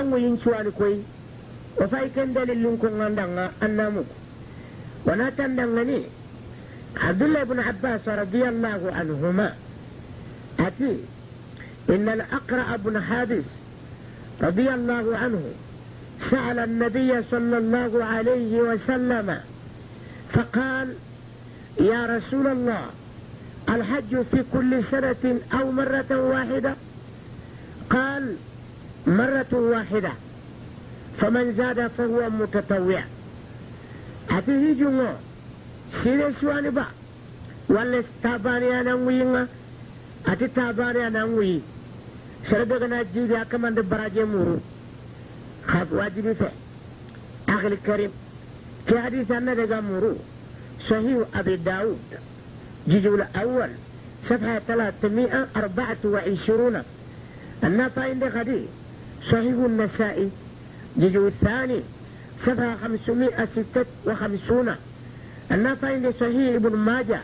an yin cuwani koyi wa fai kan dalilin kun andanga annamu wana tandangani abdullah ibn abbas radiyallahu anhuma ati إن الأقرأ بن حابس رضي الله عنه سأل النبي صلى الله عليه وسلم فقال يا رسول الله الحج في كل سنة أو مرة واحدة قال مرة واحدة. فمن زاد فهو متطوع. هذه جمعة سيدة سواني با. ولا استاباني أنا وينا أتي تاباني أنا وي. سردغنا جيدي أكمان دبراجي مورو. خاف واجبي فيه. أخي الكريم في حديث أن دقا مورو. صحيح أبي داود. جزء الأول. صفحة 324 النافع عند خدي صحيح النسائي. جزء الثاني صفحة 556 النافع عند صحيح ابن ماجه.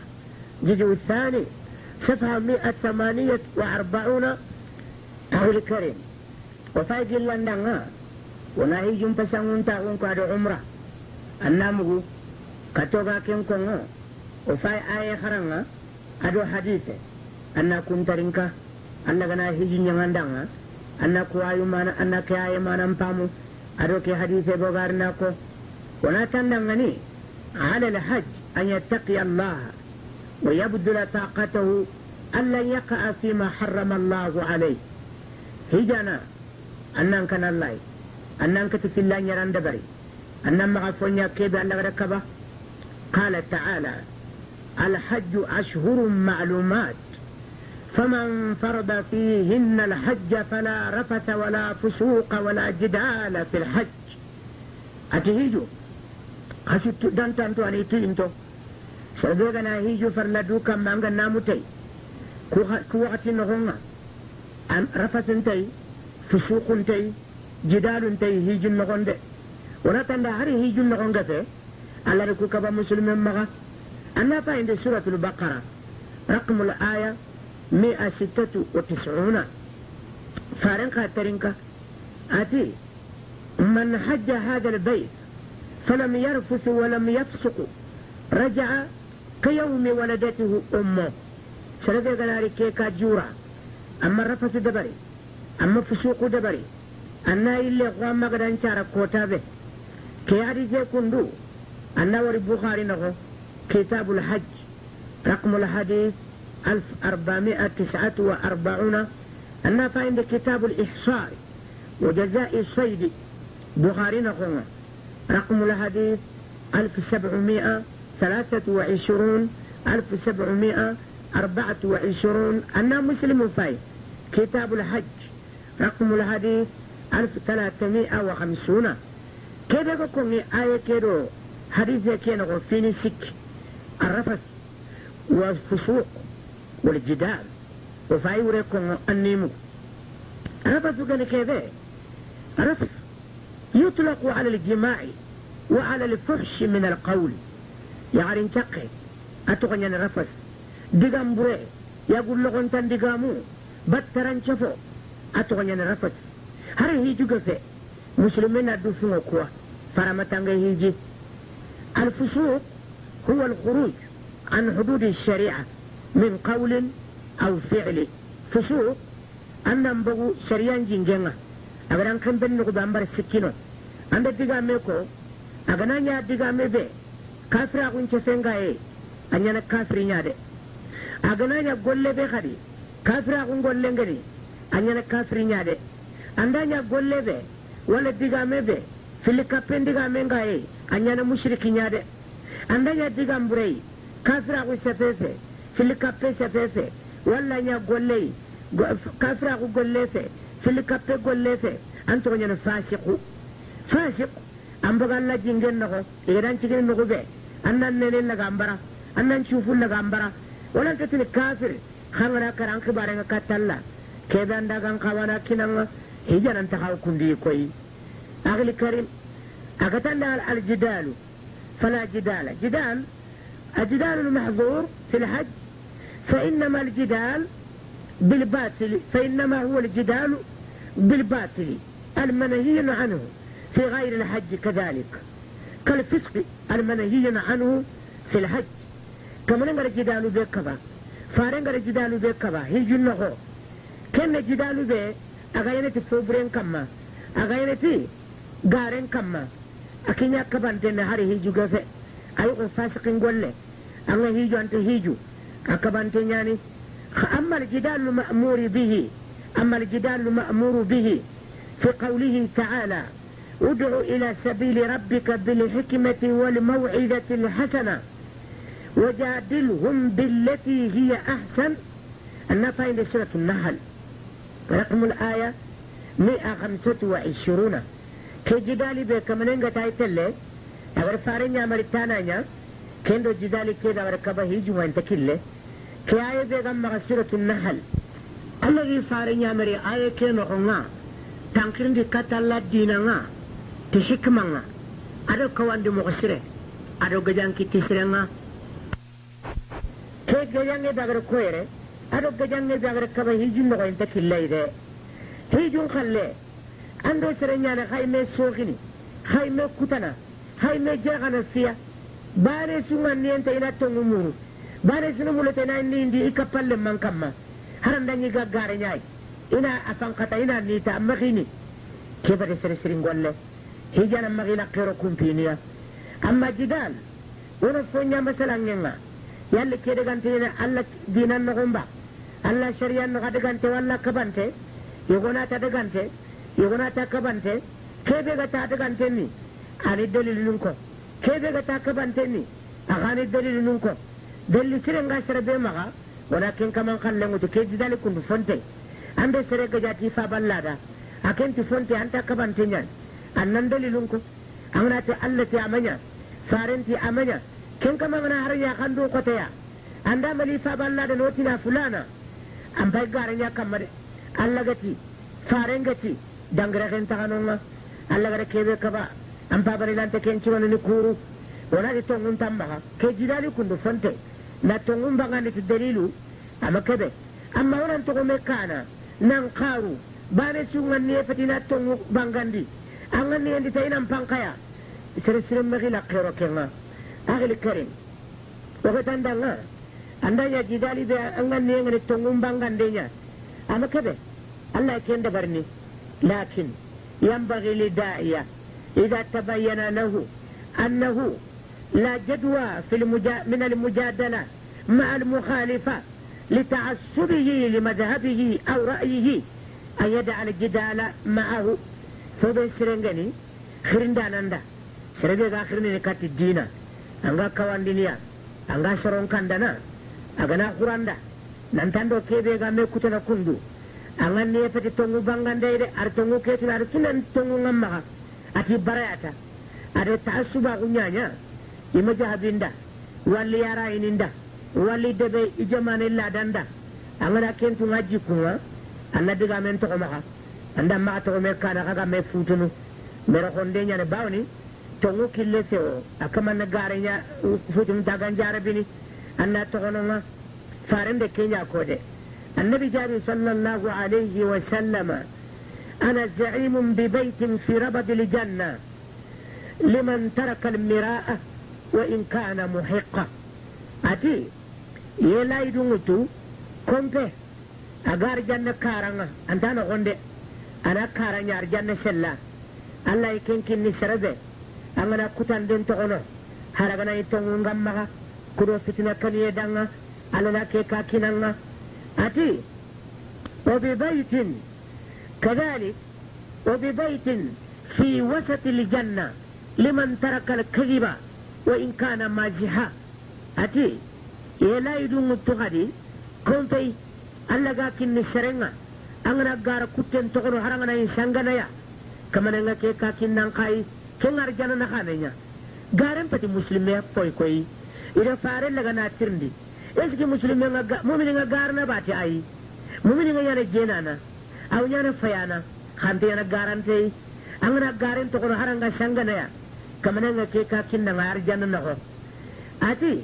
جزء الثاني صفحة 148 أهل الكريم. وفايد لندن ونهي جنب سنون تاون قاد عمرة. النامو كتوغا كن كونغو وفاي آية خرنغا أدو حديثة. أنا كنترينكا أنا غنا هيجي نيغاندانغا أنا كوايو مانا أنا كياي مانا مبامو أدو كي حديثة بغارناكو ولا تندغني على الحج أن يتقي الله ويبذل طاقته ألا يقع فيما حرم الله عليه. هجانا. أنان كان الله أنان كتف الله يران دبري. أنان مغفونيا كيبا أنك ركبه قال تعالى الحج أشهر معلومات. فمن فرض فيهن الحج فلا رفث ولا فسوق ولا جدال في الحج. أتهيجو؟ خسيت دانتو أنتو أنيتو إنتو. سأدوغنا هيجو فرلدوكا مانغا ناموتي. كو وقت نغنى أن رفث انتي فسوق انتي جدال انتي هيجو نغنى ونتندى هري هيجو نغنى على ركو كبا مسلم مغا. أنا عند سورة البقرة. رقم الآية 196 فارنقا ترنكا. أتي. من حج هذا البيت فلم يرفث ولم يفسق. رجع كيوم ولدته أمه. سرقة قناري كيكا جورا. أما رفث دبري. أما فسوق دبري. أنا إلي قوام مغدان شارك كوتابه كي هذه كندو. النور البخاري نغو. كتاب الحج. رقم الحديث 1449 النافع عند كتاب الإحصار وجزاء الصيد بخاري نغو رقم الحديث 1723 1724 أنا مسلم فاي. كتاب الحج. رقم الحديث 1350 كده كون آية كده حديث كان فيني سك الرفث والفسوق. والجدال وفاي وريكم النيمو رفث كان كذا. رفث يطلق على الجماع وعلى الفحش من القول. يعني انتقي أتغني الرفث دقام بري يقول لغن تندقامو بطران شفو. أتغني الرفث هل هي جوكفي مسلمين أدوفوا كوا فرمتان هيجي الفسوق هو الخروج عن حدود الشريعة. من قول أو فعل. فسوق أن نبغو شريان جنجنة. أغران كن بن نقض أمبر السكينو عند ديغا ميكو. أغنا نيا ديغا ميبي. كافر أغن چسنغا إيه أنيانا كافر نيادي. أغنا نيا قول بي خدي. كافر أغن قول لنغني أنيانا كافر نيادي. أندا نيا قول بي. ولا ديغا ميبي. fili kappen diga men ga ye a ñana mushriki ñade anda ña digam burey kafiraku sefefe fili kappe sefefe walla ña golley kafiraku golle fe fili kappe golle fe an togo ñana fasiku fasiku an boga alla jingen nogo igedan cigini nugu be an nan nene laga mbara an nan cufu laga mbara walantatini kafir hangana kara an kibarenga kattalla kebe andagan kawana kinanga hijanantaxaw kundi koyi أخي الكريم أقتلنا الجدال فلا جدال جدال الجدال المحظور في الحج فإنما الجدال بالباطل فإنما هو الجدال بالباطل. المنهي عنه في غير الحج كذلك. كالفسق المنهي عنه في الحج. كما نغر جدال بكبا؟ فارنغر جدال بكبا؟ هيجو نغو كن جدال بي؟ أغاينتي فوبرين كما. أغاينتي غارين كما. أكينيا كبانتين هاري هيجو غفة. أيقو فاسقين أغا هيجو أنت هيجو. أكبانتين يعني أما الجدال المأمور به أما الجدال المأمور به في قوله تعالى ادع إلى سبيل ربك بالحكمة والموعظة الحسنة وجادلهم بالتي هي أحسن. النفع عند سورة النحل. رقم الآية 125 كي جدالي بك من انغا تايتل أغر فارن يا مريتانا كندو جدالي كيدا وركبا هيجو وانت كله كي آية أما سورة النحل الذي فارن يا مري آية كينو عنا تنكرن دي كتالا hikma nga aɗo kawandi mogo sire aɗo gajanki tisire nga ke gajange dagara koyere aɗo gajange dagara kaba hijun nogo inta killay de hijun kalle ando sere ñane hay me sookini hay me kutana hay me jaxana fiya bane sunga niyenta ina tongu muru bane sunu mulete ina nindi i kappalle man kamma harandangi ga gare ñaay ina a fankata ina nita a maxini kebade sere sirin golle hijana magila kero kumpiniya amma jidal wono fonya masalan ngenga yalle kede gante ne alla dinan no gomba alla shari'an no gade gante walla kabante yogona ta de yogona ta kabante kebe ga ta de ni ani dalil nun ko kebe ga ta kabante ni agani sere sere dalilun ko amana ta Allah ta amanya farenti amanya kin kama mana har ya kan do kota ya anda mali fa balla da noti na fulana an bai garan ya kamar Allah gati faren gati dangare kan ta kanonga Allah gare kebe ka ba an fa bari lan ta ken ci wani kuru wala di tongun tamba ke jidali kundu fonte na tongun bangani ti me kana nan karu bane sungan ne fatina tongu bangandi angan ni andi tayinan pankaya sere sere magi la kero kenga agil karim wakatan danga anda ya jidali be angan ni ngani tongum bangandenya ama kebe Allah kenda barni lakin ينبغي للداعية إذا تبين له أنه لا جدوى في المجا من المجادلة مع المخالفة لتعصبه لمذهبه أو رأيه أن يدع الجدال معه sirengeni khirindananda serebe ga khirini kati dina anga kawandiniya anga soron kandana agana kuranda nantando kebe ga me kutana kundu anga ne peti tongu bangande de ar tongu ketuna ar tunan tongu ngamma ati barayata ada taasuba kunyanya ima jahabinda walli yara ininda walli debe ijamane ladanda anga da kentu ngaji kunga anna diga men to maka anda ma to me kana kaga me futunu me ro konde nyane bawni to ngu kille se o akama na gare nya futunu daga jara bini anna to kono ma kenya kode النبي جابر صلى الله عليه وسلم أنا زعيم ببيت في ربد الجنة لمن ترك المراءة وإن كان محقا أتي يلا يدونتو كنت أغار جنة كارنة أنت أنا غندي sella allah e kenkin ni sarabe angana kutan den to ono haragana ito ngam maga kudo fitina kaniye danga alana ke ka kinanga ati وببيت كذلك وببيت في وسط الجنة لمن ترك الكذب وإن كان مازحا أتي يلا يدون التغدي كنت ألا قاكن السرنة angana gara kutten togono harangana in sanganaya kamananga ke ka kinnan kai ke arjana na kanenya garen pati muslime koy koy ida fare laga na tirndi eski muslime nga mu'mini nga garna bati ai mu'mini nga yana jenana aw yana fayana khante yana garante angana garen ke ka kinnan arjana na ho ati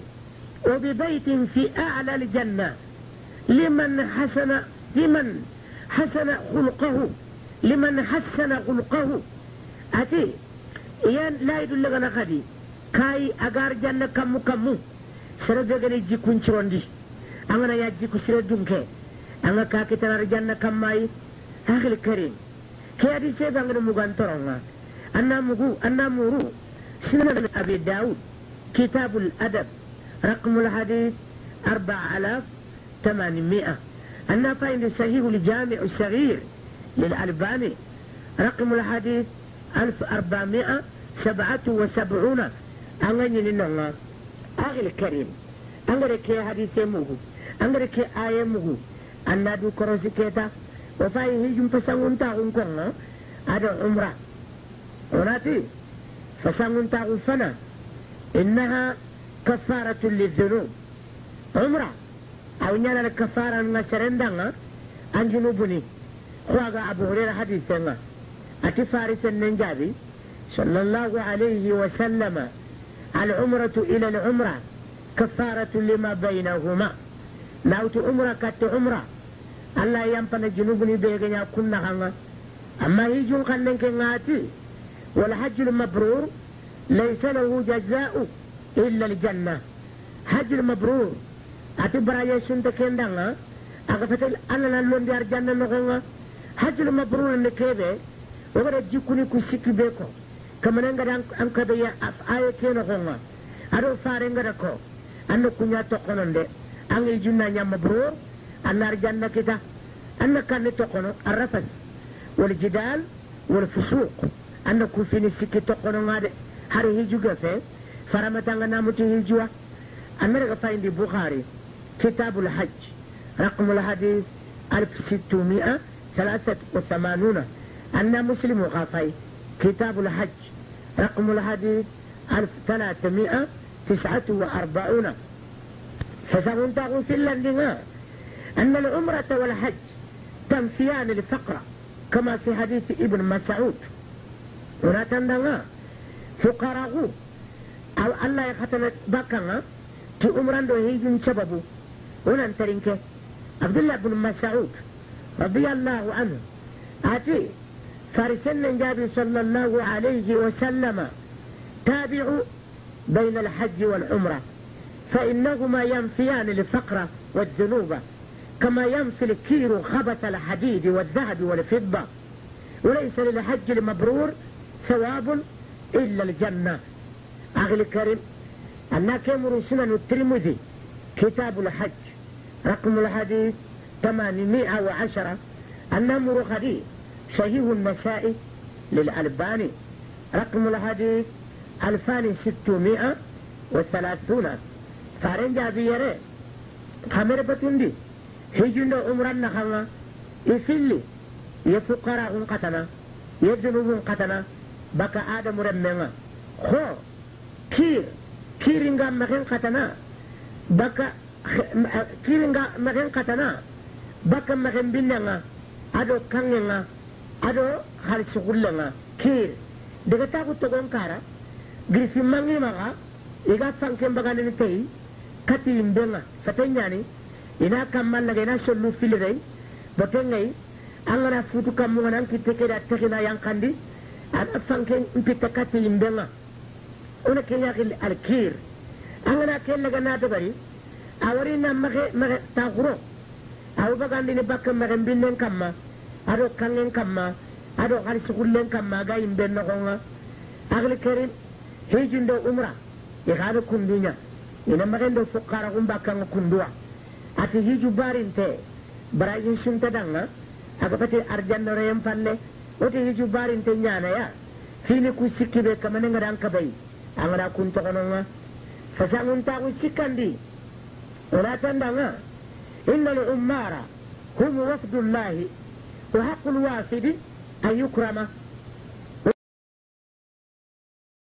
وببيت في أعلى الجنة لمن حسن لمن حسن خلقه liman hassana hulqahu ati iyan layidullagana kadi kayi agar janna kammu kammu sere begani jikkuncirondi angana ya jikku sire dunke anga kakitanar janna kammayi ahil karim ke adi sebangani mugantoronga anna mugu anna muru سنن أبي داود كتاب الأدب رقم الحديث أربع آلاف ثمانمائة. أنا فإن صحيح الجامع الصغير للألباني رقم الحديث ألف أربعمائة سبعة وسبعون. أغني لنا أغي الكريم أغري كي حديث مغو أغري كي آية مغو أنا دو كروسي كيتا. وفاي هجم فسنون تاغن كونا هذا عمرة. وناتي. تاغن فنا إنها كفارة للذنوب. عمرة. أو نانا الكفارة من سرندنا عن جنوبني. خواغا أبو هريرة حديثنا أتي فارس النجابي صلى الله عليه وسلم. العمرة إلى العمرة. كفارة لما بينهما. ناوت عمرة كت عمرة. الله ينفن جنوبني بيغنيا كنا هنغا أما يجون خلنك ناتي والحج المبرور ليس له جزاء إلا الجنة. حج المبرور أتي برايا سنت كندنا أغفتل أنا لون ديار جنة نغنغا حج المبرور نكيبه. وغدا جيكوني كسيكي بيكو. كما نغدا أنكدا يا آية كينا غنغا أدو فارنغا كو أنو كنيا تقنن دي. أنو يجونا نيا مبرور. أنا رجانا كتا أنا كان تقنو الرفث والجدال والفسوق. كوفيني سيكي تقنو غادي هاري هيجو غفه فرمتان نامتي هيجوا أنا رغفا عندي بخاري كتاب الحج رقم الحديث 1683 أن مسلم غفاي كتاب الحج رقم الحديث 1349 فسأقول تقول في اللندنا أن العمرة والحج تنفيان الفقر كما في حديث ابن مسعود الله يختم بكنا في عمران دو هيجن سببه هنا ترينك عبد الله بن مسعود رضي الله عنه أتي فارسنا النبي صلى الله عليه وسلم تابعوا بين الحج والعمرة فإنهما ينفيان الفقر والذنوب كما ينفي الكير خبث الحديد والذهب والفضة وليس للحج المبرور ثواب إلا الجنة. أغلى الكريم أنا كمر سنن الترمذي كتاب الحج رقم الحديث 810 النمر خديث صحيح النسائي للألباني رقم الحديث 2630 فارن جابيري خمر بتندي هجن عمران نخنا يفلي يفقراء قتنا يذنوب قتنا آدم رمنا خو كير كير نغام مخين قتنا بك kiringa magen katana baka magen binnanga ado kangenga ado hal sugullenga kir daga ta ku togon kara girsi mangi maga iga sanke bagane ni tei kati imbenga satanyani ina kammal laga ina sollu filirei botengai angana futu kammunga nan kitte keda tekina yang kandi ada sanke mpitta kati imbenga ona kenya al kir angana kella gana to bari awari na mage mage taguro awu bagandi ni bakka mage binnen kamma ado kangen kamma ado hal sugullen kamma ga imben no gonga agli kerim hijindo umra ya gado kundunya ina mage ndo fuqara gum bakka kundua ati hiju barinte barayin sunta danga aga pati arjanna rayam palle oti hiju barinte nyana ya fini ku sikkibe kamane ngadan kabai angara kun to kononga fasangun ta ku sikkandi ولا تندنا إن العمار هم وفد الله وحق الوافد أن يكرم